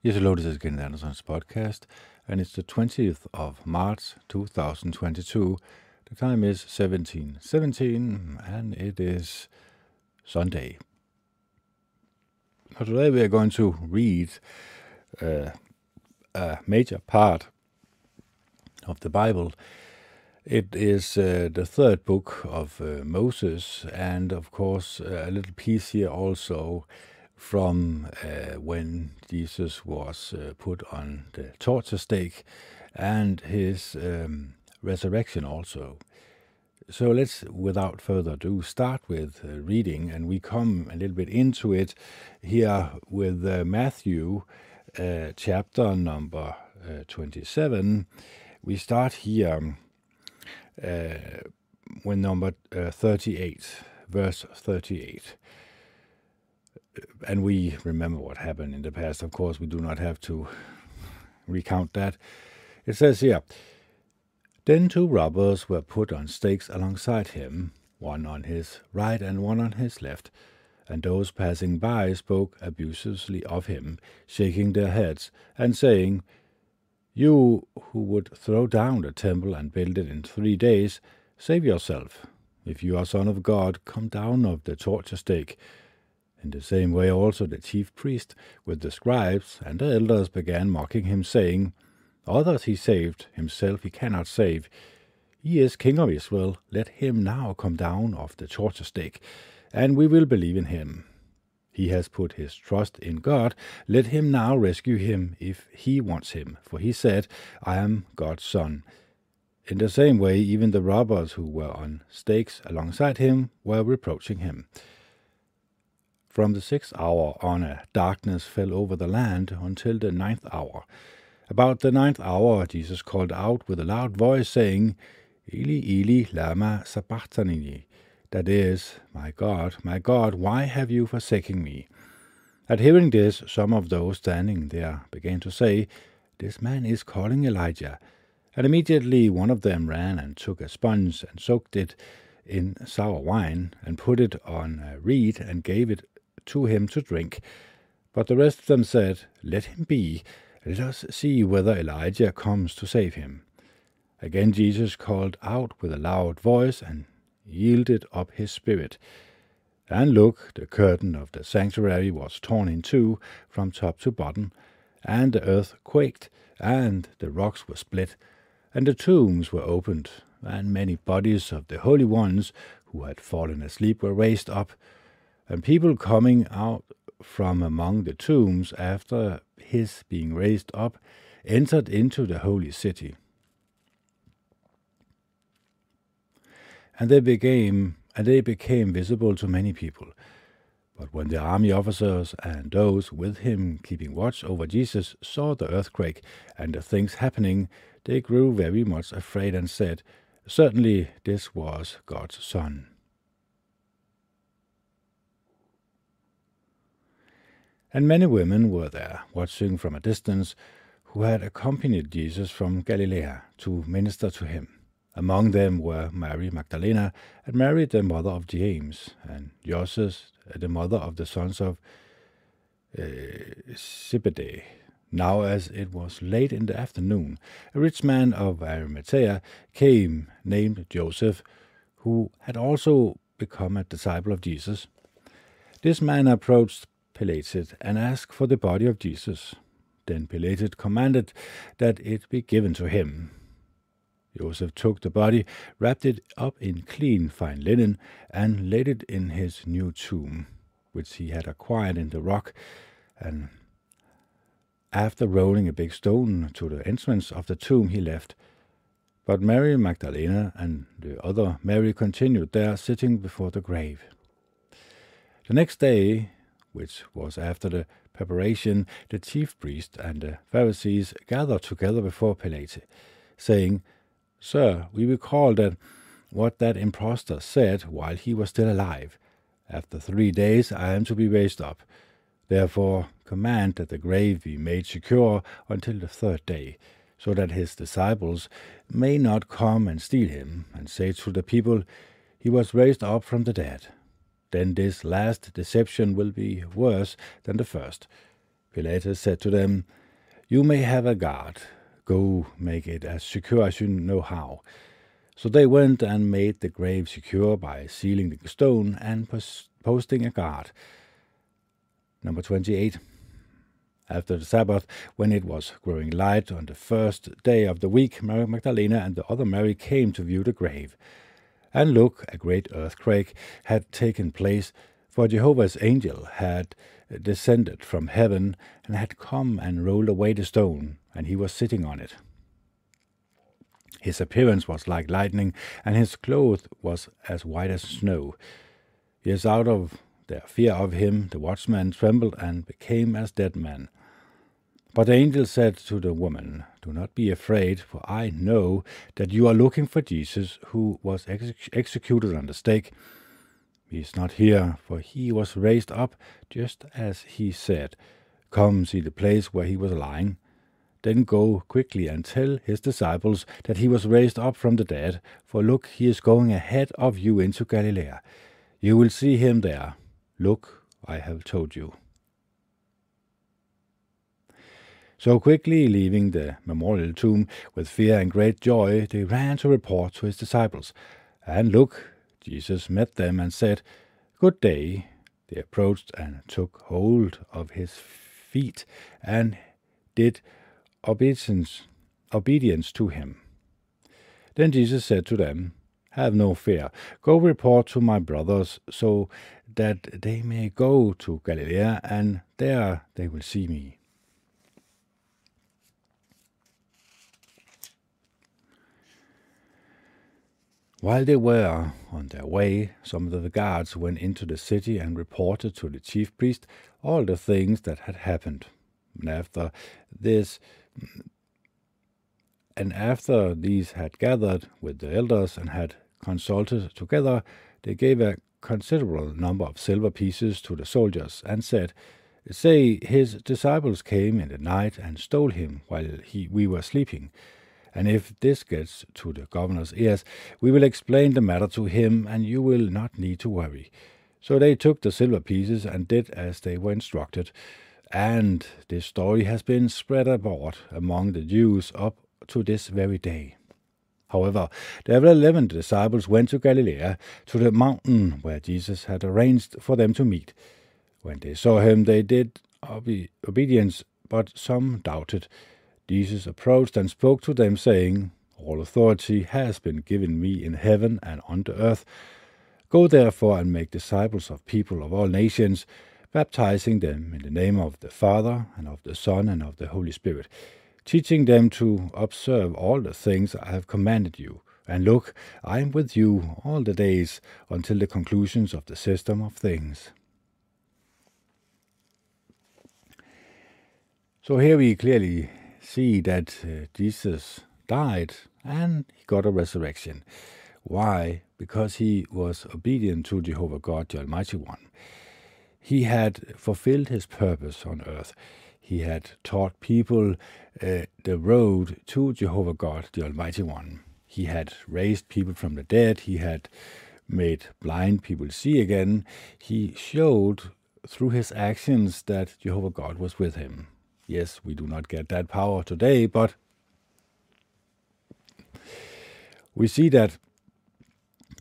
Yes, hello, this is Kenneth Anderson's podcast, and it's the 20th of March 2022. The time is 1717, and it is Sunday. So today we are going to read uh, a major part of the Bible. It is uh, the third book of uh, Moses, and of course, a little piece here also from uh, when Jesus was uh, put on the torture stake and his um, resurrection also. So let's, without further ado, start with uh, reading, and we come a little bit into it here with uh, Matthew uh, chapter number uh, 27. We start here with number 38, verse 38 and we remember what happened in the past. Of course, we do not have to recount that. It says here Then two robbers were put on stakes alongside him, one on his right and one on his left. And those passing by spoke abusively of him, shaking their heads, and saying, You who would throw down the temple and build it in three days, save yourself. If you are Son of God, come down off the torture stake. In the same way also the chief priest with the scribes and the elders began mocking him, saying, Others he saved, himself he cannot save. He is king of Israel, let him now come down off the torture stake, and we will believe in him. He has put his trust in God, let him now rescue him if he wants him, for he said, I am God's son. In the same way, even the robbers who were on stakes alongside him were reproaching him. From the sixth hour on, a darkness fell over the land until the ninth hour. About the ninth hour, Jesus called out with a loud voice, saying, Eli, Eli, lama sabachthani, that is, My God, my God, why have you forsaken me? At hearing this, some of those standing there began to say, This man is calling Elijah. And immediately one of them ran and took a sponge and soaked it in sour wine, and put it on a reed, and gave it to him to drink. But the rest of them said, Let him be. Let us see whether Elijah comes to save him. Again Jesus called out with a loud voice and yielded up his spirit. And look, the curtain of the sanctuary was torn in two from top to bottom, and the earth quaked, and the rocks were split, and the tombs were opened, and many bodies of the holy ones who had fallen asleep were raised up and people coming out from among the tombs after his being raised up entered into the holy city. And they became and they became visible to many people. But when the army officers and those with him keeping watch over Jesus saw the earthquake and the things happening, they grew very much afraid and said, Certainly this was God's Son. And many women were there, watching from a distance, who had accompanied Jesus from Galilee to minister to him. Among them were Mary Magdalena, and Mary the mother of James, and Joseph the mother of the sons of uh. Now, as it was late in the afternoon, a rich man of Arimathea came, named Joseph, who had also become a disciple of Jesus. This man approached Pilate and asked for the body of Jesus. Then Pilate commanded that it be given to him. Joseph took the body, wrapped it up in clean, fine linen, and laid it in his new tomb, which he had acquired in the rock, and after rolling a big stone to the entrance of the tomb, he left. But Mary Magdalena and the other Mary continued there, sitting before the grave. The next day, which was after the preparation, the chief priest and the Pharisees gathered together before Pilate, saying, Sir, we recall that what that impostor said while he was still alive. After three days I am to be raised up. Therefore command that the grave be made secure until the third day, so that his disciples may not come and steal him, and say to the people, He was raised up from the dead then this last deception will be worse than the first. Pilatus said to them, You may have a guard. Go make it as secure as you know how. So they went and made the grave secure by sealing the stone and posting a guard. Number 28. After the Sabbath, when it was growing light on the first day of the week, Mary Magdalena and the other Mary came to view the grave. And look, a great earthquake had taken place, for Jehovah's angel had descended from heaven and had come and rolled away the stone, and he was sitting on it. His appearance was like lightning, and his clothes was as white as snow. Yes, out of their fear of him, the watchmen trembled and became as dead men. But the angel said to the woman, Do not be afraid, for I know that you are looking for Jesus, who was ex- executed on the stake. He is not here, for he was raised up, just as he said. Come, see the place where he was lying. Then go quickly and tell his disciples that he was raised up from the dead, for look, he is going ahead of you into Galilee. You will see him there. Look, I have told you. So quickly leaving the memorial tomb with fear and great joy, they ran to report to his disciples. And look, Jesus met them and said, Good day. They approached and took hold of his feet and did obedience, obedience to him. Then Jesus said to them, Have no fear. Go report to my brothers, so that they may go to Galilee, and there they will see me. While they were on their way, some of the guards went into the city and reported to the chief priest all the things that had happened. And after this, and after these had gathered with the elders and had consulted together, they gave a considerable number of silver pieces to the soldiers and said, Say his disciples came in the night and stole him while he, we were sleeping and if this gets to the governor's ears, we will explain the matter to him, and you will not need to worry. So they took the silver pieces and did as they were instructed. And this story has been spread abroad among the Jews up to this very day. However, the eleven disciples went to Galilee, to the mountain where Jesus had arranged for them to meet. When they saw him, they did obe- obedience, but some doubted. Jesus approached and spoke to them, saying, All authority has been given me in heaven and on the earth. Go therefore and make disciples of people of all nations, baptizing them in the name of the Father, and of the Son, and of the Holy Spirit, teaching them to observe all the things I have commanded you. And look, I am with you all the days until the conclusions of the system of things. So here we clearly see that uh, Jesus died and he got a resurrection. Why? Because he was obedient to Jehovah God, the Almighty One. He had fulfilled his purpose on earth. He had taught people uh, the road to Jehovah God, the Almighty One. He had raised people from the dead. He had made blind people see again. He showed through his actions that Jehovah God was with him. Yes, we do not get that power today, but we see that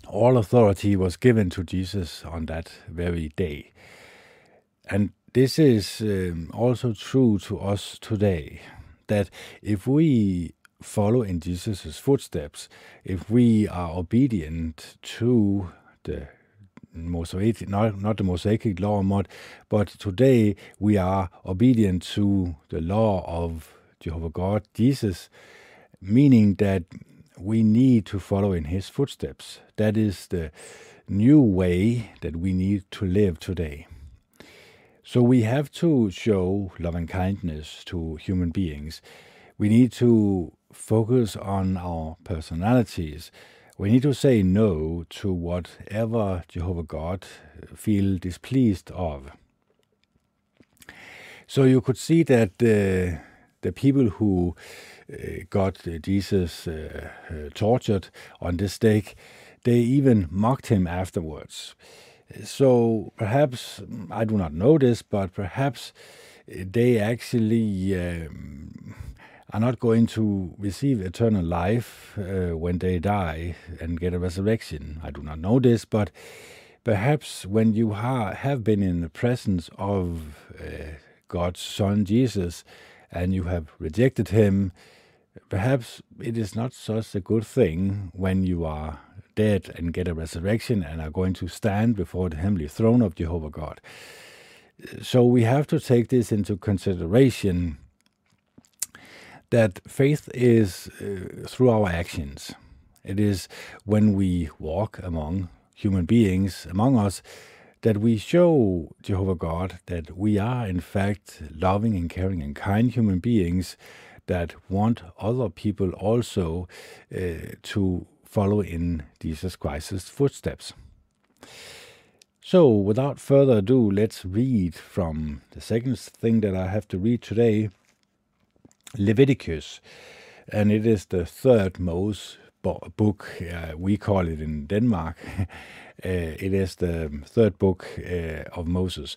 all authority was given to Jesus on that very day. And this is um, also true to us today that if we follow in Jesus' footsteps, if we are obedient to the Mosaic, not, not the Mosaic law, but, but today we are obedient to the law of Jehovah God, Jesus, meaning that we need to follow in his footsteps. That is the new way that we need to live today. So we have to show love and kindness to human beings. We need to focus on our personalities we need to say no to whatever Jehovah God feel displeased of. So you could see that uh, the people who uh, got Jesus uh, tortured on this stake, they even mocked him afterwards. So perhaps, I do not know this, but perhaps they actually um, are not going to receive eternal life uh, when they die and get a resurrection. I do not know this, but perhaps when you ha- have been in the presence of uh, God's Son Jesus and you have rejected him, perhaps it is not such a good thing when you are dead and get a resurrection and are going to stand before the heavenly throne of Jehovah God. So we have to take this into consideration that faith is uh, through our actions. It is when we walk among human beings, among us, that we show Jehovah God that we are, in fact, loving and caring and kind human beings that want other people also uh, to follow in Jesus Christ's footsteps. So, without further ado, let's read from the second thing that I have to read today Leviticus. And it is the third Moses book, uh, we call it in Denmark. uh, it is the third book uh, of Moses,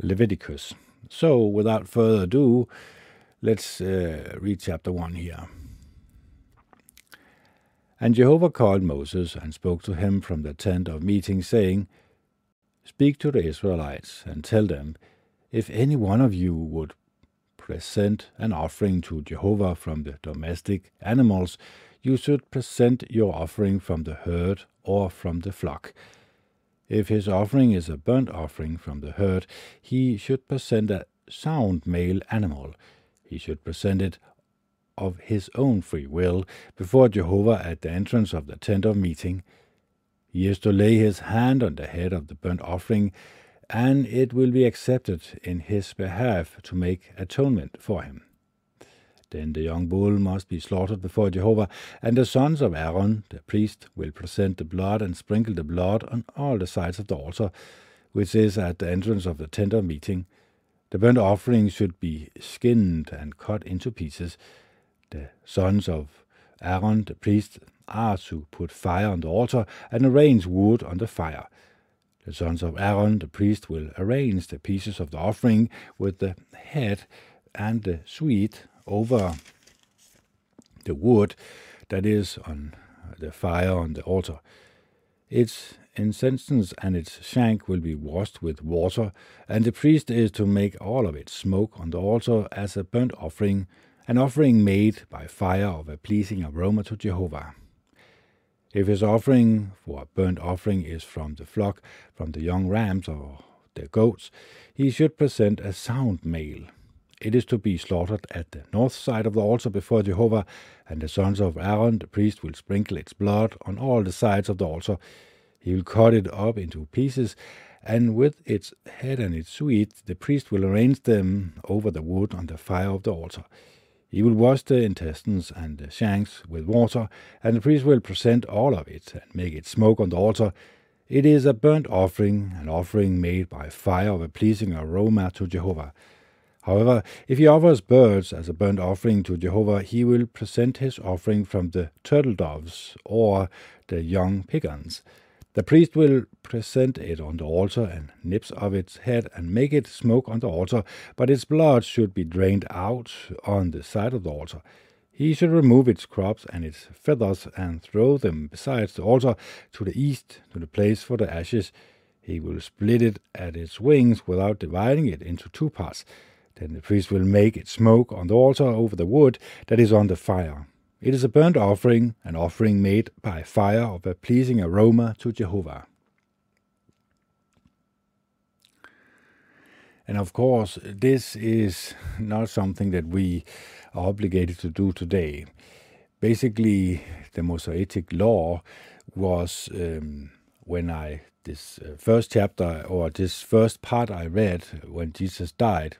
Leviticus. So, without further ado, let's uh, read chapter 1 here. And Jehovah called Moses and spoke to him from the tent of meeting, saying, Speak to the Israelites and tell them, If any one of you would present an offering to Jehovah from the domestic animals, you should present your offering from the herd or from the flock. If his offering is a burnt offering from the herd, he should present a sound male animal. He should present it of his own free will before Jehovah at the entrance of the tent of meeting. He is to lay his hand on the head of the burnt offering, and it will be accepted in his behalf to make atonement for him. Then the young bull must be slaughtered before Jehovah, and the sons of Aaron, the priest, will present the blood and sprinkle the blood on all the sides of the altar, which is at the entrance of the tent of meeting. The burnt offering should be skinned and cut into pieces. The sons of Aaron, the priest, are to put fire on the altar and arrange wood on the fire. The sons of Aaron, the priest, will arrange the pieces of the offering with the head and the sweet over the wood that is on the fire on the altar. Its incense and its shank will be washed with water, and the priest is to make all of it smoke on the altar as a burnt offering, an offering made by fire of a pleasing aroma to Jehovah. If his offering for a burnt offering is from the flock, from the young rams or the goats, he should present a sound male. It is to be slaughtered at the north side of the altar before Jehovah, and the sons of Aaron, the priest, will sprinkle its blood on all the sides of the altar. He will cut it up into pieces, and with its head and its sweet, the priest will arrange them over the wood on the fire of the altar. He will wash the intestines and the shanks with water, and the priest will present all of it and make it smoke on the altar. It is a burnt offering, an offering made by fire of a pleasing aroma to Jehovah. However, if he offers birds as a burnt offering to Jehovah, he will present his offering from the turtle doves or the young pigeons. The priest will present it on the altar and nips of its head and make it smoke on the altar, but its blood should be drained out on the side of the altar. He should remove its crops and its feathers and throw them beside the altar to the east, to the place for the ashes. He will split it at its wings without dividing it into two parts. Then the priest will make it smoke on the altar over the wood that is on the fire. It is a burnt offering, an offering made by fire of a pleasing aroma to Jehovah. And of course, this is not something that we are obligated to do today. Basically, the Mosaic law was um, when I, this uh, first chapter or this first part I read when Jesus died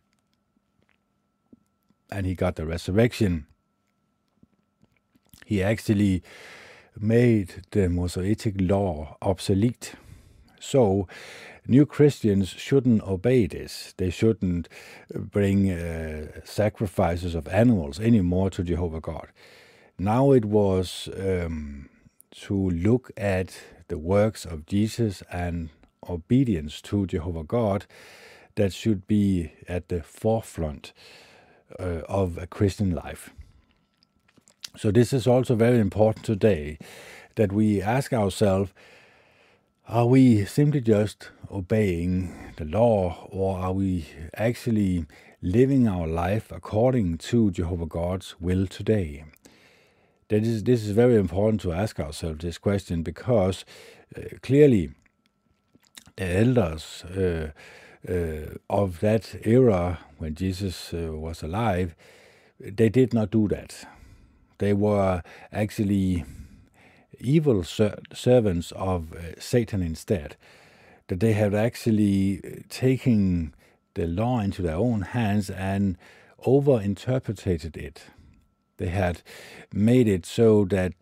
and he got the resurrection he actually made the Mosaic law obsolete. So, new Christians shouldn't obey this. They shouldn't bring uh, sacrifices of animals anymore to Jehovah God. Now it was um, to look at the works of Jesus and obedience to Jehovah God that should be at the forefront uh, of a Christian life. So, this is also very important today that we ask ourselves are we simply just obeying the law, or are we actually living our life according to Jehovah God's will today? That is, this is very important to ask ourselves this question because uh, clearly the elders uh, uh, of that era when Jesus uh, was alive, they did not do that. They were actually evil ser- servants of uh, Satan instead. That they had actually uh, taken the law into their own hands and overinterpreted it. They had made it so that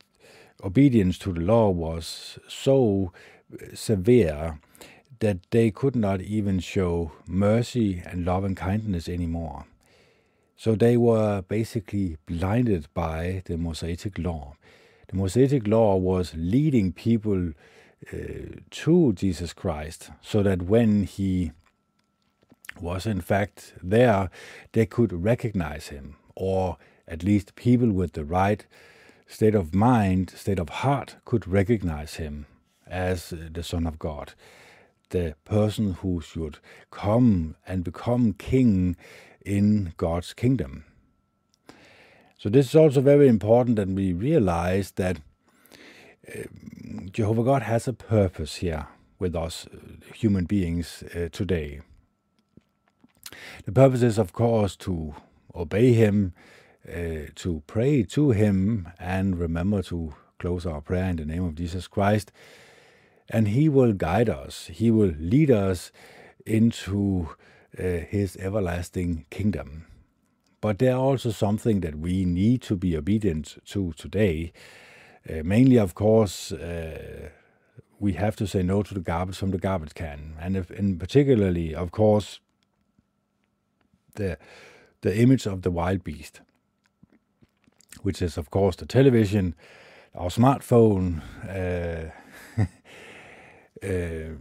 obedience to the law was so uh, severe that they could not even show mercy and love and kindness anymore. So they were basically blinded by the Mosaic law. The Mosaic law was leading people uh, to Jesus Christ so that when he was in fact there, they could recognize him, or at least people with the right state of mind, state of heart, could recognize him as the Son of God, the person who should come and become king in God's kingdom. So this is also very important that we realize that uh, Jehovah God has a purpose here with us uh, human beings uh, today. The purpose is, of course, to obey Him, uh, to pray to Him, and remember to close our prayer in the name of Jesus Christ. And He will guide us, He will lead us into His everlasting kingdom. But there are also something that we need to be obedient to today. Uh, mainly, of course, uh, we have to say no to the garbage from the garbage can, and, if, and particularly, of course, the the image of the wild beast, which is, of course, the television, our smartphone, uh, uh,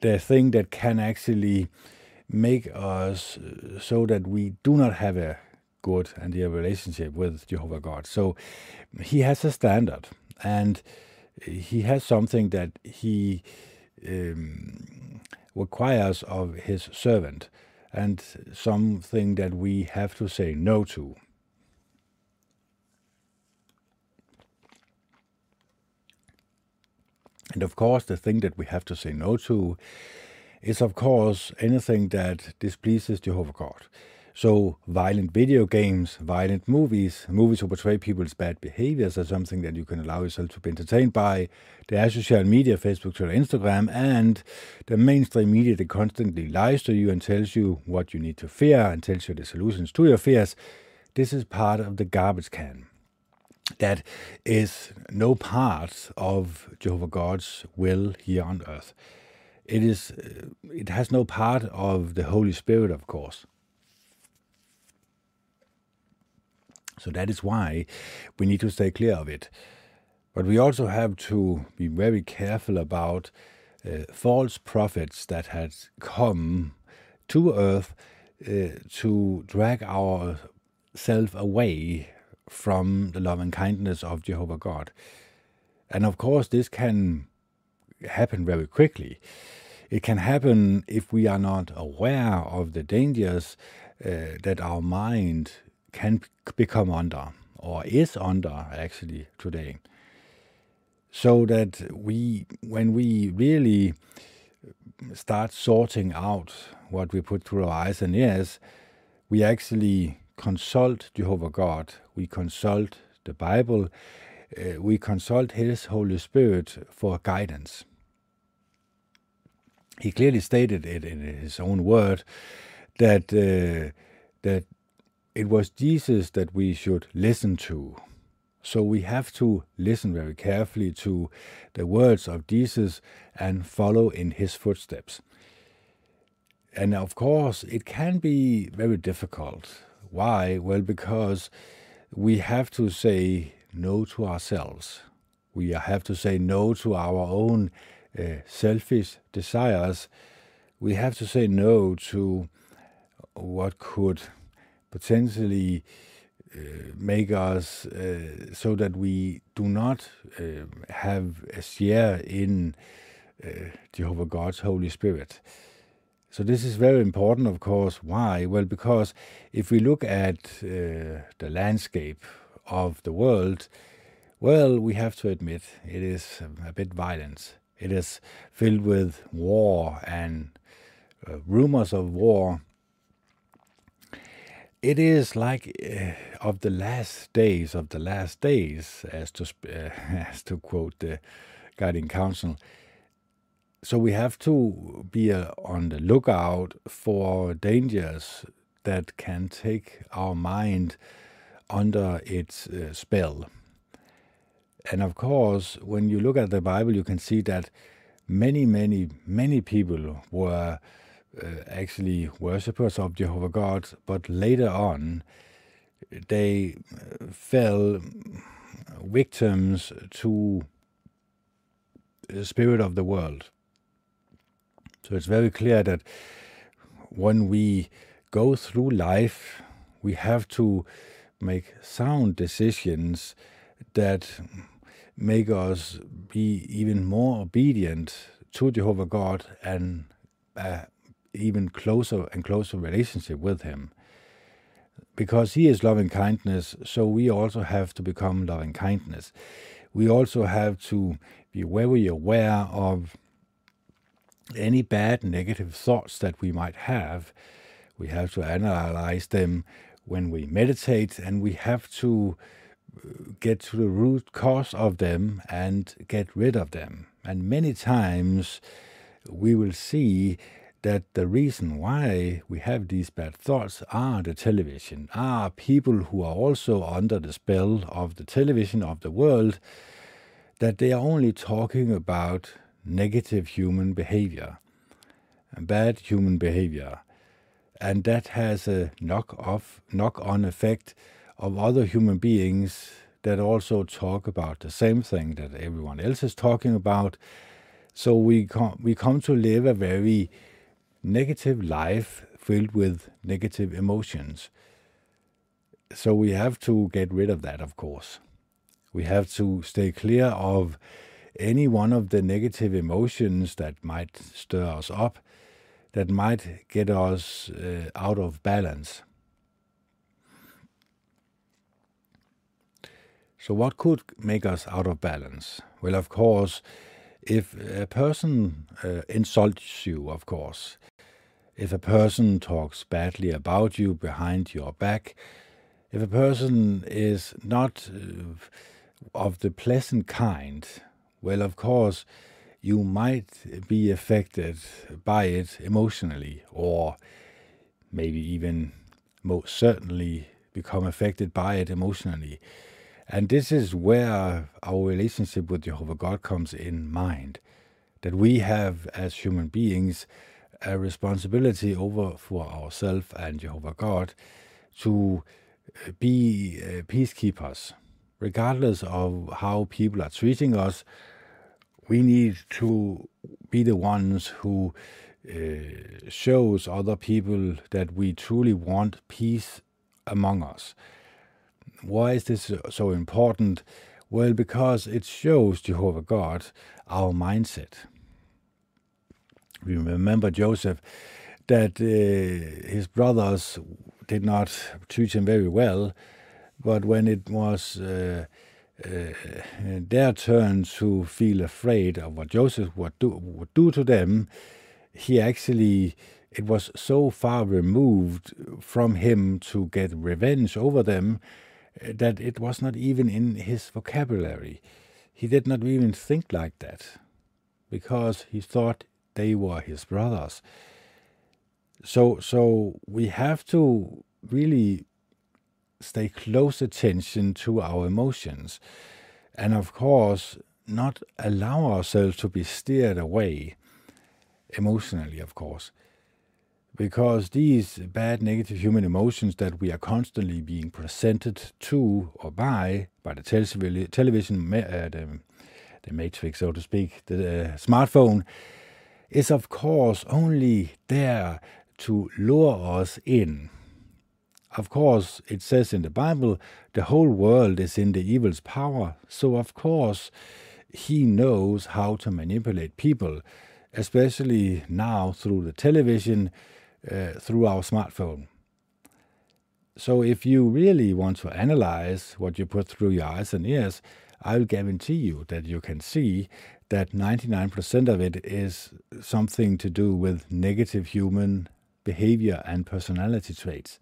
the thing that can actually make us uh, so that we do not have a good and dear relationship with Jehovah God. So he has a standard and he has something that he um, requires of his servant and something that we have to say no to. And of course, the thing that we have to say no to is, of course, anything that displeases Jehovah God. So, violent video games, violent movies, movies who portray people's bad behaviors are something that you can allow yourself to be entertained by. The social media, Facebook, Twitter, Instagram, and the mainstream media that constantly lies to you and tells you what you need to fear and tells you the solutions to your fears. This is part of the garbage can. That is no part of Jehovah God's will here on earth it is uh, it has no part of the Holy Spirit, of course. So that is why we need to stay clear of it. But we also have to be very careful about uh, false prophets that had come to earth uh, to drag ourselves away from the love and kindness of Jehovah God. And of course, this can happen very quickly. It can happen if we are not aware of the dangers uh, that our mind can become under, or is under actually today. So that we, when we really start sorting out what we put through our eyes and ears, we actually consult Jehovah God, we consult the Bible, uh, we consult His Holy Spirit for guidance he clearly stated it in his own word that uh, that it was Jesus that we should listen to. So we have to listen very carefully to the words of Jesus and follow in his footsteps. And of course, it can be very difficult. Why? Well, because we have to say no to ourselves. We have to say no to our own uh, selfish desires, we have to say no to what could potentially uh, make us uh, so that we do not have a share in Jehovah God's Holy Spirit. So this is very important, of course. Why? Well, because if we look at the landscape of the world, well, we have to admit it is a bit violent. It is filled with war and uh, rumors of war. It is like uh, of the last days of the last days, as to uh, as to quote the guiding council. So we have to be uh, on the lookout for dangers that can take our mind under its uh, spell. And of course, when you look at the Bible, you can see that many, many, many people were uh, actually worshippers of Jehovah God, but later on they uh, fell victims to the spirit of the world. So it's very clear that when we go through life, we have to make sound decisions that make us be even more obedient to Jehovah God and uh, even closer and closer relationship with Him. Because He is loving kindness, so we also have to become loving kindness. We also have to be very aware of any bad negative thoughts that we might have. We have to analyze them when we meditate, and we have to uh, get to the root cause of them and get rid of them. And many times we will see that the reason why we have these bad thoughts are the television, are people who are also under the spell of the television of the world, that they are only talking about negative human behavior, bad human behavior. And that has a knock off knock on effect of other human beings that also talk about the same thing that everyone else is talking about. So we com- we come to live a very negative life filled with negative emotions. So we have to get rid of that, of course. We have to stay clear of any one of the negative emotions that might stir us up, that might get us uh, out of balance. So, what could make us out of balance? Well, of course, if a person uh, insults you, of course, if a person talks badly about you behind your back, if a person is not uh, of the pleasant kind, well, of course, you might be affected by it emotionally, or maybe even most certainly become affected by it emotionally. And this is where our relationship with Jehovah God comes in mind. That we have, as human beings, a responsibility over for ourselves and Jehovah God to uh, be uh, peacekeepers. Regardless of how people are treating us, we need to be the ones who uh, shows other people that we truly want peace among us. Why is this so important? Well, because it shows Jehovah God our mindset. We remember Joseph that uh, his brothers did not treat him very well, but when it was uh, uh, their turn to feel afraid of what Joseph would do, would do to them, he actually it was so far removed from him to get revenge over them that it was not even in his vocabulary. He did not even think like that because he thought they were his brothers. So, so we have to really stay close attention to our emotions, and of course, not allow ourselves to be steered away emotionally, of course because these bad negative human emotions that we are constantly being presented to or by by the television uh, the, the matrix, so to speak, the uh, smartphone, is of course only there to lure us in. Of course, it says in the Bible, the whole world is in the evil's power, so of course, he knows how to manipulate people, especially now through the television, uh, through our smartphone. So, if you really want to analyze what you put through your eyes and ears, I'll guarantee you that you can see that 99% of it is something to do with negative human behavior and personality traits.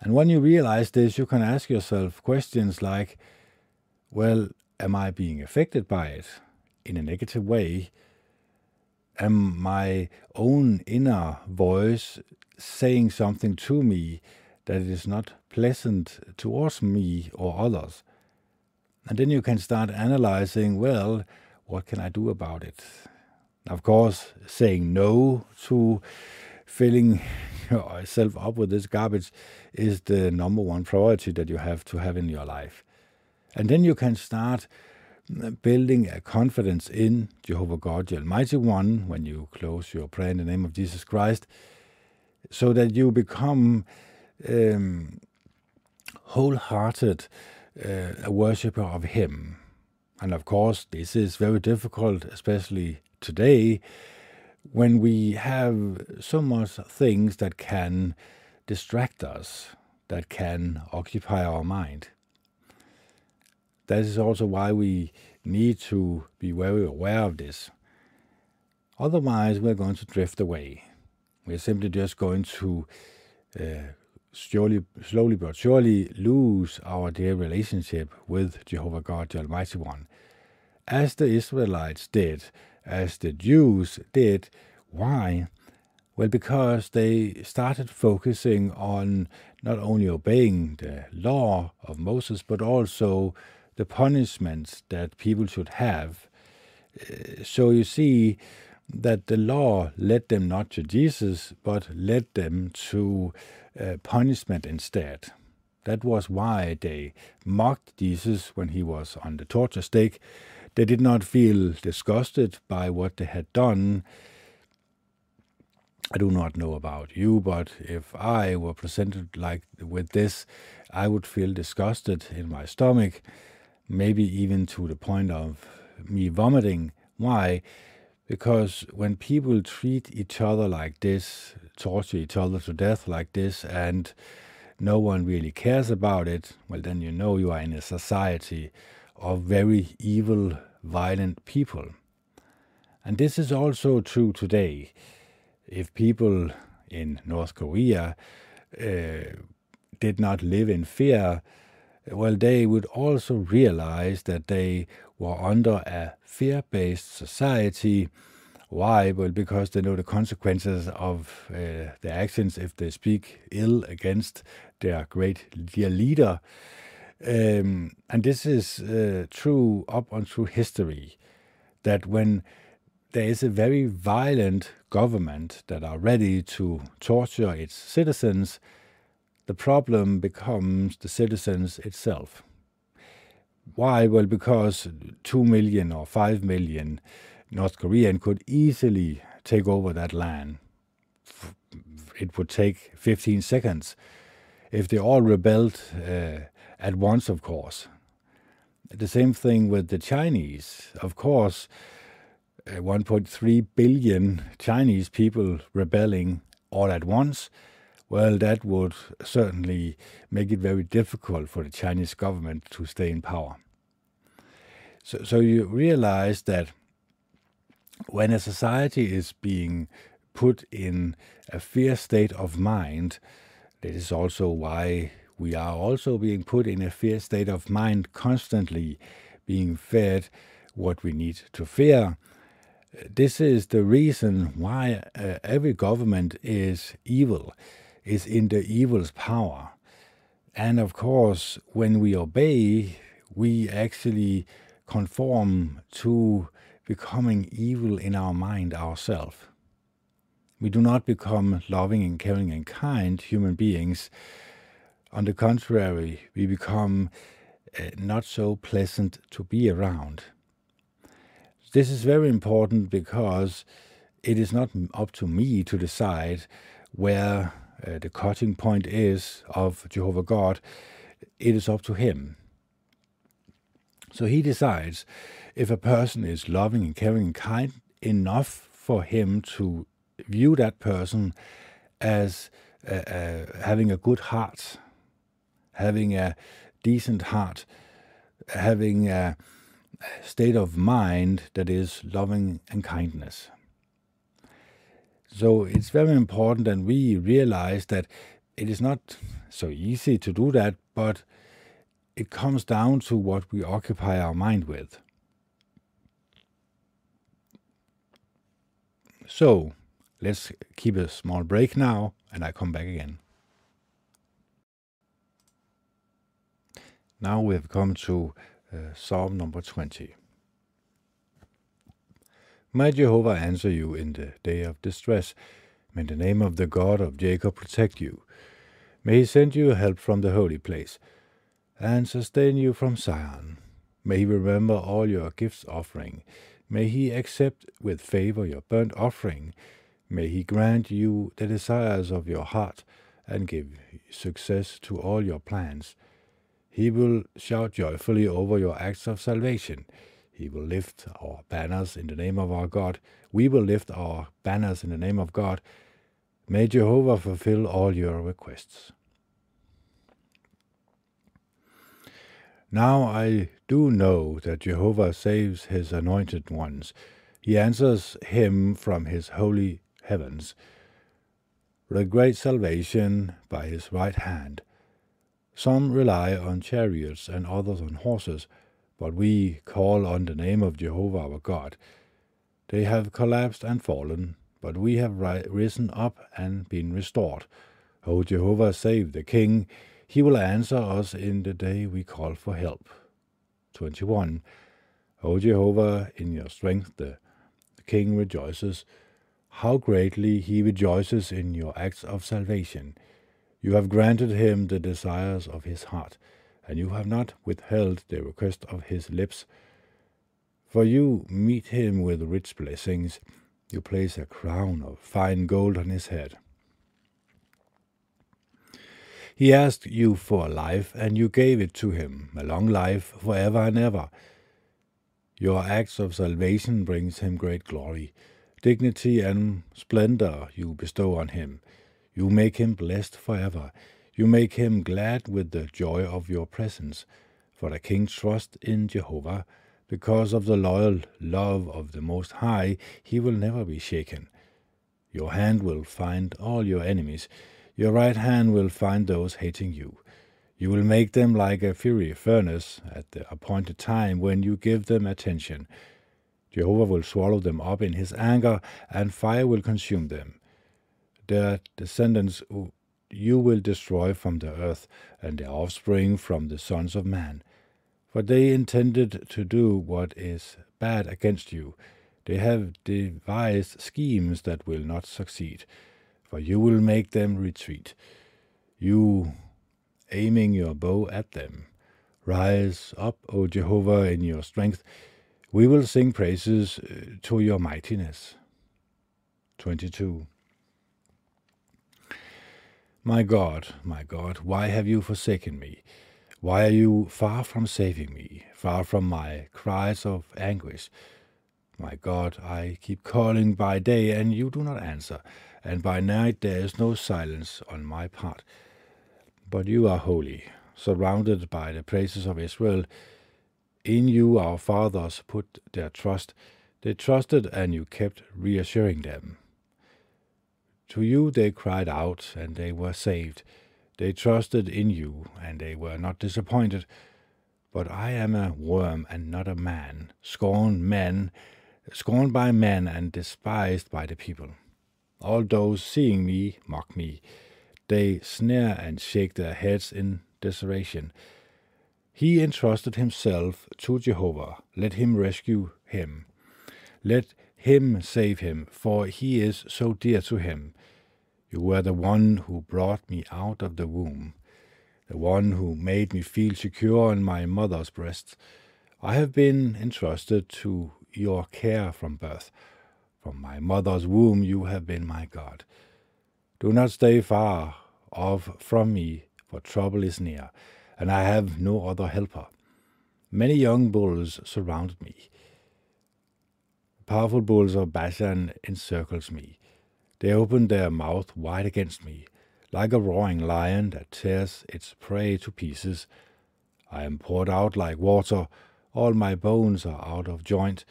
And when you realize this, you can ask yourself questions like, well, am I being affected by it in a negative way? Am my own inner voice saying something to me that is not pleasant towards me or others? And then you can start analyzing, well, what can I do about it? Of course, saying no to filling yourself up with this garbage is the number one priority that you have to have in your life. And then you can start building a confidence in Jehovah God, the Almighty One, when you close your prayer in the name of Jesus Christ, so that you become um, wholehearted uh, a worshipper of Him. And of course, this is very difficult, especially today, when we have so much things that can distract us, that can occupy our mind. That is also why we need to be very aware of this. Otherwise, we're going to drift away. We're simply just going to uh, slowly, slowly but surely lose our dear relationship with Jehovah God, the Almighty One, as the Israelites did, as the Jews did. Why? Well, because they started focusing on not only obeying the law of Moses, but also the punishments that people should have. Uh, so you see that the law led them not to Jesus, but led them to uh, punishment instead. That was why they mocked Jesus when he was on the torture stake. They did not feel disgusted by what they had done. I do not know about you, but if I were presented like with this, I would feel disgusted in my stomach, maybe even to the point of me vomiting. Why? Because when people treat each other like this, torture each other to death like this, and no one really cares about it, well, then you know you are in a society of very evil, violent people. And this is also true today. If people in North Korea uh, did not live in fear, well, they would also realize that they were under a fear based society. Why? Well, because they know the consequences of uh, their actions if they speak ill against their great dear leader. Um, and this is uh, true up on history that when there is a very violent government that are ready to torture its citizens, the problem becomes the citizens itself. Why? Well, because 2 million or 5 million North Korean could easily take over that land. It would take 15 seconds if they all rebelled uh, at once, of course. The same thing with the Chinese. Of course, uh, 1.3 billion Chinese people rebelling all at once well, that would certainly make it very difficult for the Chinese government to stay in power. So, so you realize that when a society is being put in a fear state of mind, that is also why we are also being put in a fear state of mind constantly, being fed what we need to fear. This is the reason why uh, every government is evil is in the evil's power. And of course, when we obey, we actually conform to becoming evil in our mind ourselves. We do not become loving and caring and kind human beings. On the contrary, we become uh, not so pleasant to be around. This is very important because it is not up to me to decide where uh, the cutting point is of Jehovah God. It is up to Him. So He decides if a person is loving and caring and kind enough for Him to view that person as uh, uh, having a good heart, having a decent heart, having a state of mind that is loving and kindness. So it's very important that we realize that it is not so easy to do that, but it comes down to what we occupy our mind with. So let's keep a small break now, and I come back again. Now we have come to uh, Psalm number 20. May Jehovah answer you in the day of distress. May the name of the God of Jacob protect you. May he send you help from the holy place, and sustain you from Zion. May he remember all your gifts offering. May he accept with favor your burnt offering. May he grant you the desires of your heart, and give success to all your plans. He will shout joyfully over your acts of salvation. He will lift our banners in the name of our God. We will lift our banners in the name of God. May Jehovah fulfill all your requests. Now I do know that Jehovah saves his anointed ones. He answers him from his holy heavens a great salvation by his right hand. Some rely on chariots and others on horses but we call on the name of Jehovah our God. They have collapsed and fallen, but we have ri- risen up and been restored. O Jehovah, save the King. He will answer us in the day we call for help. 21. O Jehovah, in your strength the, the King rejoices. How greatly he rejoices in your acts of salvation. You have granted him the desires of his heart and you have not withheld the request of his lips. For you meet him with rich blessings, you place a crown of fine gold on his head. He asked you for a life, and you gave it to him, a long life for ever and ever. Your acts of salvation brings him great glory. Dignity and splendor you bestow on him. You make him blessed forever. You make him glad with the joy of your presence, for the king trusts in Jehovah. Because of the loyal love of the Most High, he will never be shaken. Your hand will find all your enemies. Your right hand will find those hating you. You will make them like a fiery furnace at the appointed time when you give them attention. Jehovah will swallow them up in his anger, and fire will consume them. Their descendants you will destroy from the earth, and their offspring from the sons of man. For they intended to do what is bad against you. They have devised schemes that will not succeed, for you will make them retreat. You, aiming your bow at them, rise up, O Jehovah, in your strength. We will sing praises uh, to your mightiness. 22. My God, my God, why have you forsaken me? Why are you far from saving me, far from my cries of anguish? My God, I keep calling by day, and you do not answer, and by night there is no silence on my part. But you are holy, surrounded by the praises of Israel. In you our fathers put their trust. They trusted, and you kept reassuring them. To you they cried out, and they were saved. They trusted in you, and they were not disappointed. But I am a worm and not a man, scorned men, scorned by men and despised by the people. All those seeing me mock me. They sneer and shake their heads in desolation. He entrusted himself to Jehovah. Let him rescue him. Let him save him, for he is so dear to him. You were the one who brought me out of the womb, the one who made me feel secure in my mother's breast. I have been entrusted to your care from birth. From my mother's womb you have been my God. Do not stay far off from me, for trouble is near, and I have no other helper. Many young bulls surround me. Powerful bulls of Bashan encircles me. They open their mouth wide against me, like a roaring lion that tears its prey to pieces. I am poured out like water, all my bones are out of joint.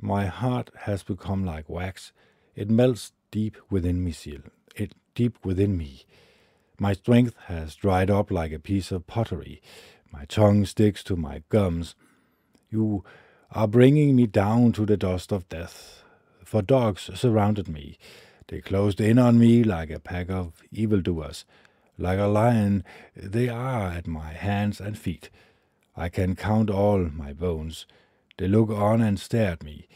My heart has become like wax. It melts deep within me, Seal, it deep within me. My strength has dried up like a piece of pottery. My tongue sticks to my gums. You are bringing me down to the dust of death. For dogs surrounded me. They closed in on me like a pack of evildoers. Like a lion, they are at my hands and feet. I can count all my bones. They look on and stare at me.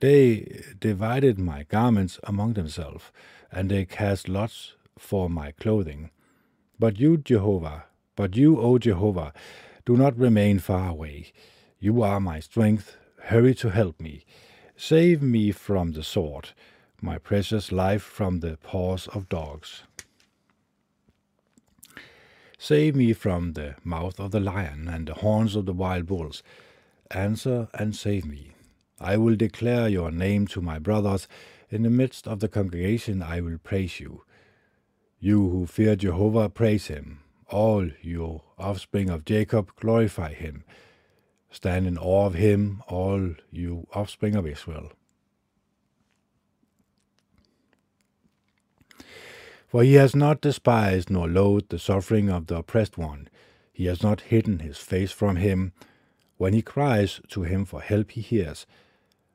They divided my garments among themselves, and they cast lots for my clothing. But you, Jehovah, but you, O Jehovah, do not remain far away. You are my strength. Hurry to help me. Save me from the sword, my precious life from the paws of dogs. Save me from the mouth of the lion and the horns of the wild bulls. Answer and save me. I will declare your name to my brothers. In the midst of the congregation I will praise you. You who fear Jehovah, praise him. All you offspring of Jacob, glorify him. Stand in awe of him, all you offspring of Israel. For he has not despised nor loathed the suffering of the oppressed one. He has not hidden his face from him. When he cries to him for help, he hears.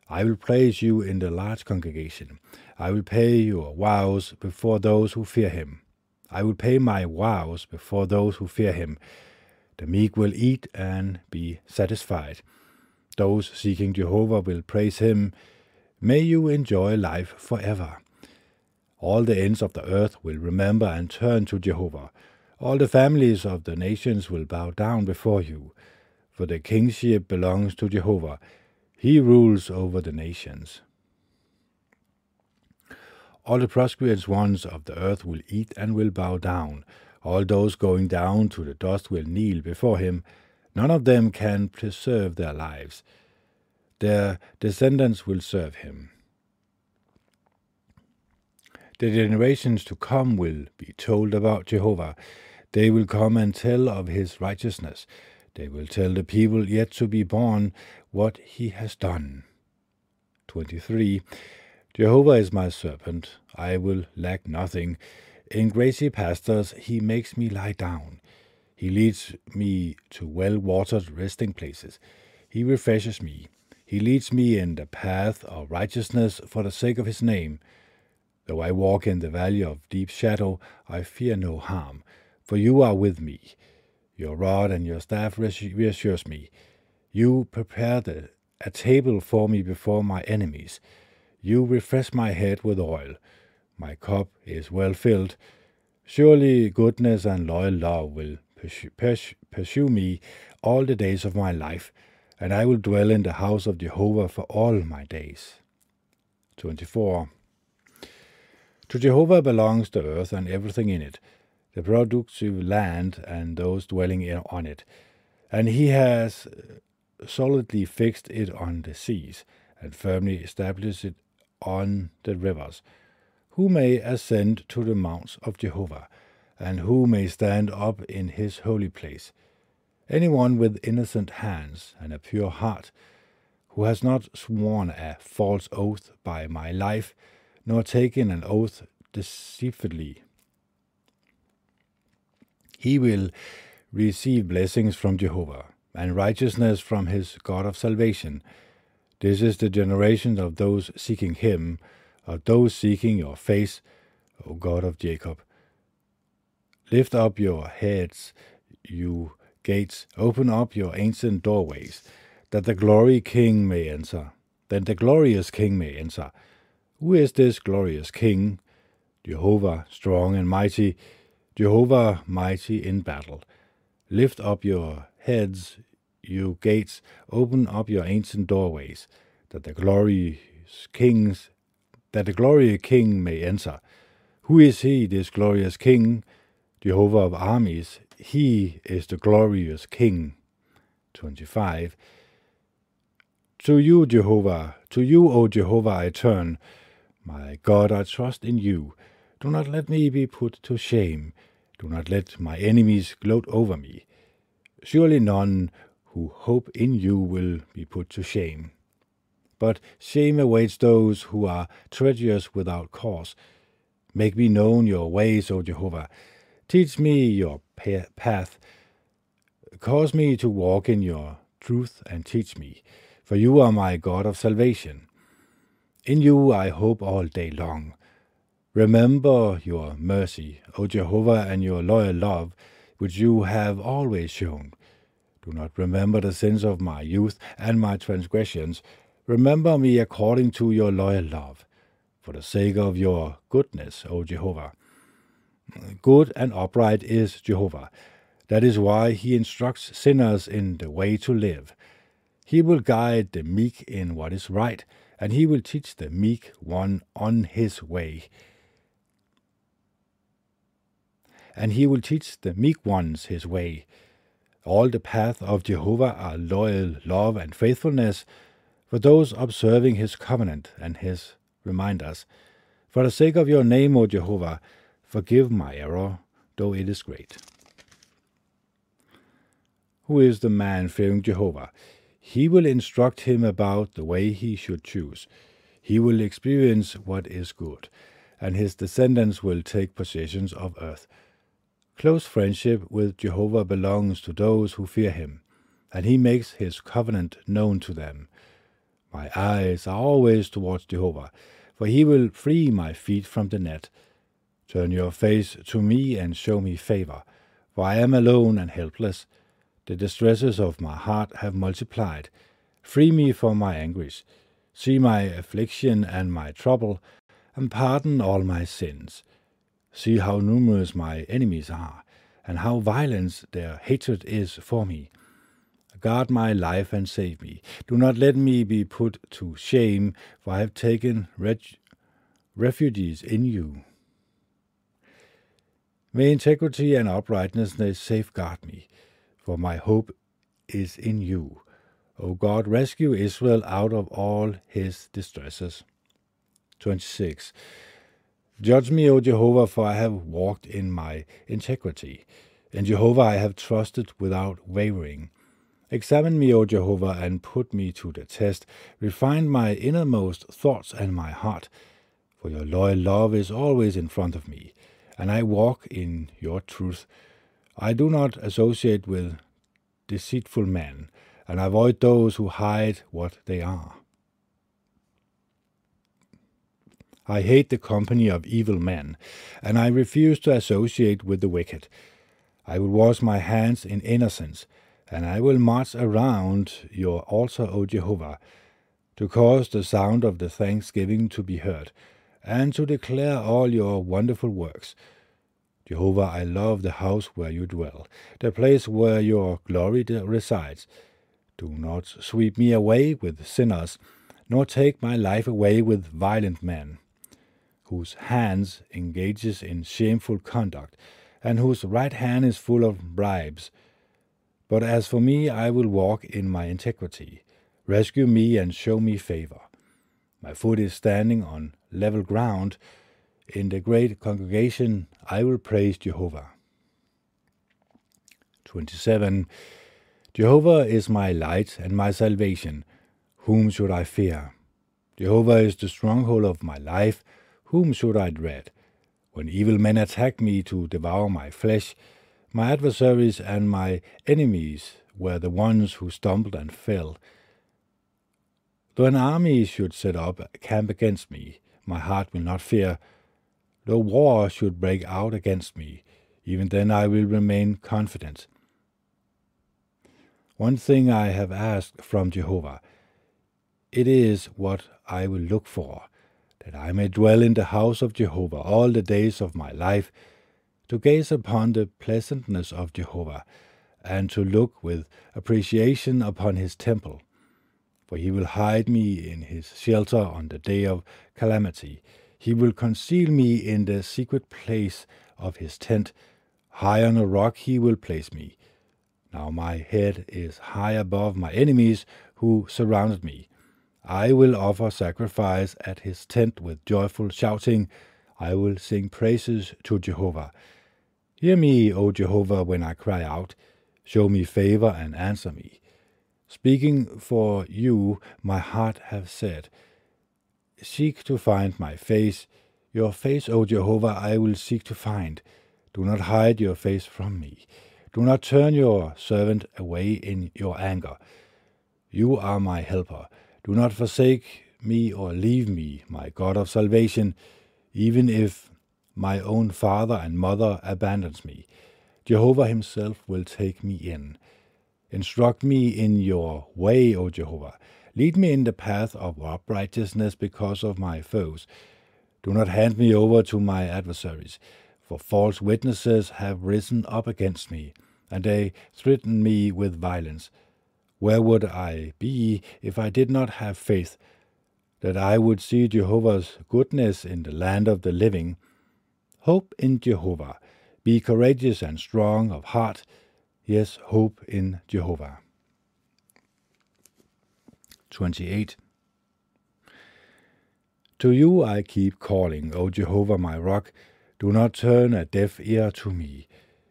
I will praise you in the large congregation. I will pay your vows before those who fear him. I will pay my vows before those who fear him. The meek will eat and be satisfied. Those seeking Jehovah will praise him. May you enjoy life forever. All the ends of the earth will remember and turn to Jehovah. All the families of the nations will bow down before you. For the kingship belongs to Jehovah. He rules over the nations. All the prosperous ones of the earth will eat and will bow down. All those going down to the dust will kneel before him. None of them can preserve their lives. Their descendants will serve him. The generations to come will be told about Jehovah. They will come and tell of his righteousness. They will tell the people yet to be born what he has done. 23. Jehovah is my serpent, I will lack nothing. In grassy pastures he makes me lie down. He leads me to well watered resting places. He refreshes me. He leads me in the path of righteousness for the sake of his name. Though I walk in the valley of deep shadow, I fear no harm, for you are with me. Your rod and your staff reassures me. You prepare the, a table for me before my enemies. You refresh my head with oil. My cup is well filled. Surely goodness and loyal love will pursue, pursue me all the days of my life, and I will dwell in the house of Jehovah for all my days. 24. To Jehovah belongs the earth and everything in it, the productive land and those dwelling on it, and he has uh, solidly fixed it on the seas and firmly established it on the rivers. Who may ascend to the mounts of Jehovah, and who may stand up in his holy place? Anyone with innocent hands and a pure heart, who has not sworn a false oath by my life, nor taken an oath deceitfully. He will receive blessings from Jehovah, and righteousness from his God of salvation. This is the generation of those seeking him, of those seeking your face, O God of Jacob. Lift up your heads, you gates, open up your ancient doorways, that the glory king may enter, that the glorious king may enter. Who is this glorious king? Jehovah, strong and mighty, Jehovah, mighty in battle. Lift up your heads, you gates, open up your ancient doorways, that the glorious kings that the glorious king may enter. Who is he, this glorious king? Jehovah of armies, he is the glorious king. 25. To you, Jehovah, to you, O Jehovah, I turn. My God, I trust in you. Do not let me be put to shame. Do not let my enemies gloat over me. Surely none who hope in you will be put to shame. But shame awaits those who are treacherous without cause. Make me known your ways, O Jehovah. Teach me your path. Cause me to walk in your truth and teach me, for you are my God of salvation. In you I hope all day long. Remember your mercy, O Jehovah, and your loyal love, which you have always shown. Do not remember the sins of my youth and my transgressions. Remember me according to your loyal love, for the sake of your goodness, O Jehovah. Good and upright is Jehovah. That is why he instructs sinners in the way to live. He will guide the meek in what is right, and he will teach the meek one on his way. And he will teach the meek ones his way. All the paths of Jehovah are loyal love and faithfulness for those observing his covenant and his reminders. For the sake of your name, O Jehovah, forgive my error, though it is great. Who is the man fearing Jehovah? He will instruct him about the way he should choose. He will experience what is good, and his descendants will take possessions of earth. Close friendship with Jehovah belongs to those who fear him, and he makes his covenant known to them. My eyes are always towards Jehovah, for he will free my feet from the net. Turn your face to me and show me favor, for I am alone and helpless. The distresses of my heart have multiplied. Free me from my anguish. See my affliction and my trouble, and pardon all my sins. See how numerous my enemies are, and how violent their hatred is for me. Guard my life and save me. Do not let me be put to shame, for I have taken refugees in you. May integrity and uprightness safeguard me, for my hope is in you. O God, rescue Israel out of all his distresses. 26. Judge me, O Jehovah, for I have walked in my integrity. In Jehovah I have trusted without wavering. Examine me, O Jehovah, and put me to the test. Refine my innermost thoughts and my heart. For your loyal love is always in front of me, and I walk in your truth. I do not associate with deceitful men, and avoid those who hide what they are. I hate the company of evil men, and I refuse to associate with the wicked. I will wash my hands in innocence, and I will march around your altar, O Jehovah, to cause the sound of the thanksgiving to be heard, and to declare all your wonderful works. Jehovah, I love the house where you dwell, the place where your glory resides. Do not sweep me away with sinners, nor take my life away with violent men whose hands engages in shameful conduct, and whose right hand is full of bribes. But as for me, I will walk in my integrity. Rescue me and show me favor. My foot is standing on level ground. In the great congregation, I will praise Jehovah. 27. Jehovah is my light and my salvation. Whom should I fear? Jehovah is the stronghold of my life. Whom should I dread? When evil men attack me to devour my flesh, my adversaries and my enemies were the ones who stumbled and fell. Though an army should set up camp against me, my heart will not fear. Though war should break out against me, even then I will remain confident. One thing I have asked from Jehovah. It is what I will look for, that I may dwell in the house of Jehovah all the days of my life, to gaze upon the pleasantness of Jehovah, and to look with appreciation upon his temple. for he will hide me in his shelter on the day of calamity. He will conceal me in the secret place of his tent. High on a rock he will place me. Now my head is high above my enemies who surrounded me. I will offer sacrifice at his tent with joyful shouting. I will sing praises to Jehovah. Hear me, O Jehovah, when I cry out. Show me favor and answer me. Speaking for you, my heart have said, Seek to find my face. Your face, O Jehovah, I will seek to find. Do not hide your face from me. Do not turn your servant away in your anger. You are my helper. Do not forsake me or leave me, my God of salvation, even if my own father and mother abandons me. Jehovah himself will take me in. Instruct me in your way, O Jehovah. Lead me in the path of uprightness because of my foes. Do not hand me over to my adversaries, for false witnesses have risen up against me, and they threaten me with violence. Where would I be if I did not have faith that I would see Jehovah's goodness in the land of the living? Hope in Jehovah. Be courageous and strong of heart Yes, hope in Jehovah. 28. To you I keep calling, O Jehovah my rock. Do not turn a deaf ear to me.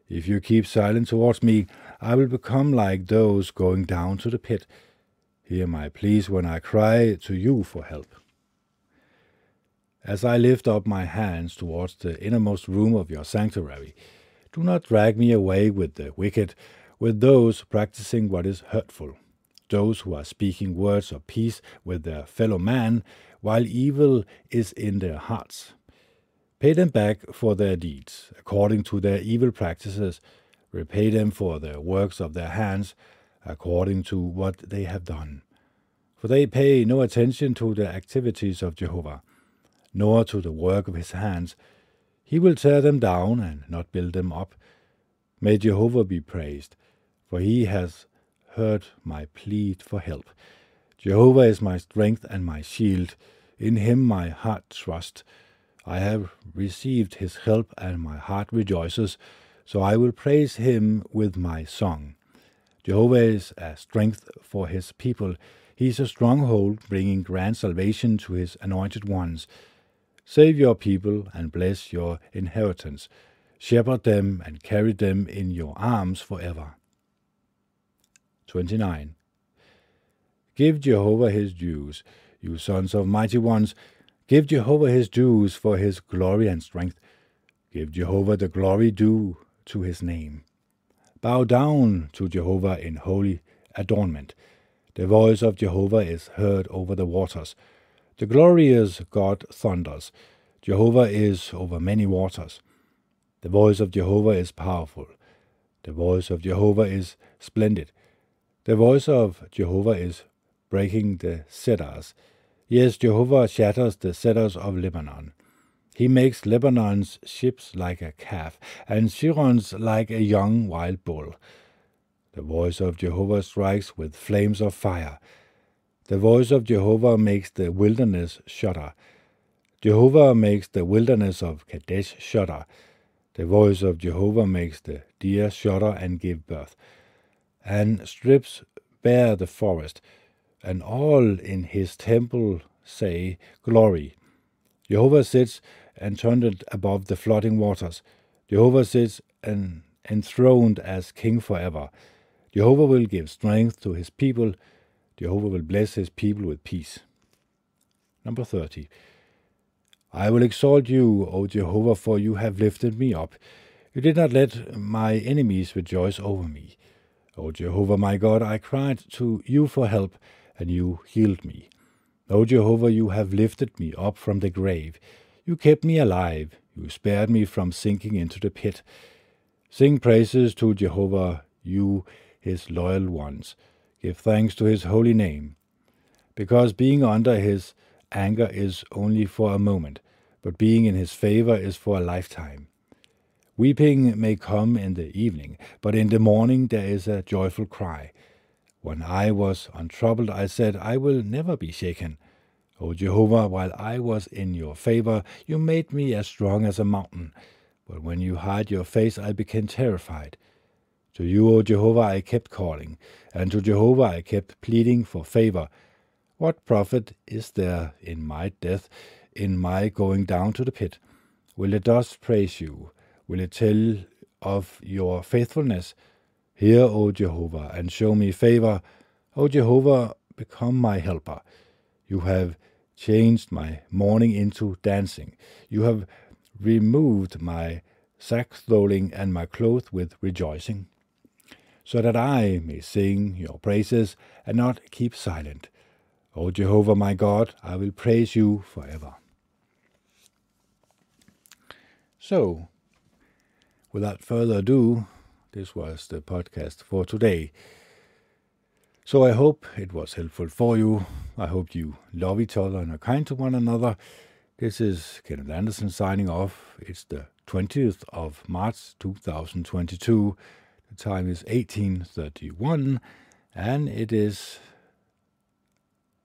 If you keep silent towards me, I will become like those going down to the pit. Hear my pleas when I cry to you for help. As I lift up my hands towards the innermost room of your sanctuary, do not drag me away with the wicked, with those practicing what is hurtful, those who are speaking words of peace with their fellow man, while evil is in their hearts. Pay them back for their deeds, according to their evil practices. Repay them for the works of their hands, according to what they have done. For they pay no attention to the activities of Jehovah, nor to the work of his hands, he will tear them down and not build them up. May Jehovah be praised, for he has heard my plea for help. Jehovah is my strength and my shield. In him my heart trusts. I have received his help, and my heart rejoices. So I will praise him with my song. Jehovah is a strength for his people. He is a stronghold, bringing grand salvation to his anointed ones. Save your people and bless your inheritance. Shepherd them and carry them in your arms forever. 29. Give Jehovah his dues, you sons of mighty ones. Give Jehovah his dues for his glory and strength. Give Jehovah the glory due to his name. Bow down to Jehovah in holy adornment. The voice of Jehovah is heard over the waters. The glorious God thunders. Jehovah is over many waters. The voice of Jehovah is powerful. The voice of Jehovah is splendid. The voice of Jehovah is breaking the cedars. Yes, Jehovah shatters the cedars of Lebanon. He makes Lebanon's ships like a calf, and Sharon's like a young wild bull. The voice of Jehovah strikes with flames of fire. The voice of Jehovah makes the wilderness shudder. Jehovah makes the wilderness of Kadesh shudder. The voice of Jehovah makes the deer shudder and give birth, and strips bare the forest, and all in his temple say, Glory. Jehovah sits enthroned above the flooding waters. Jehovah sits en- enthroned as king forever. Jehovah will give strength to his people. Jehovah will bless his people with peace. Number 30. I will exalt you, O Jehovah, for you have lifted me up. You did not let my enemies rejoice over me. O Jehovah my God, I cried to you for help, and you healed me. O Jehovah, you have lifted me up from the grave. You kept me alive. You spared me from sinking into the pit. Sing praises to Jehovah, you his loyal ones. Give thanks to his holy name. Because being under his anger is only for a moment, but being in his favor is for a lifetime. Weeping may come in the evening, but in the morning there is a joyful cry. When I was untroubled, I said, I will never be shaken. O Jehovah, while I was in your favor, you made me as strong as a mountain. But when you hid your face, I became terrified. To you, O Jehovah, I kept calling, and to Jehovah I kept pleading for favor. What profit is there in my death, in my going down to the pit? Will the dust praise you? Will tell of your faithfulness? Hear, O Jehovah, and show me favor. O Jehovah, become my helper. You have changed my mourning into dancing. You have removed my sackclothing and my clothes with rejoicing, so that I may sing your praises and not keep silent. O Jehovah my God, I will praise you forever. So, without further ado, this was the podcast for today. So I hope it was helpful for you. I hope you love each other and are kind to one another. This is Kenneth Anderson signing off. It's the 20th of March 2022. The time is 1831 and it is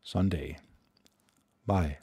Sunday. Bye.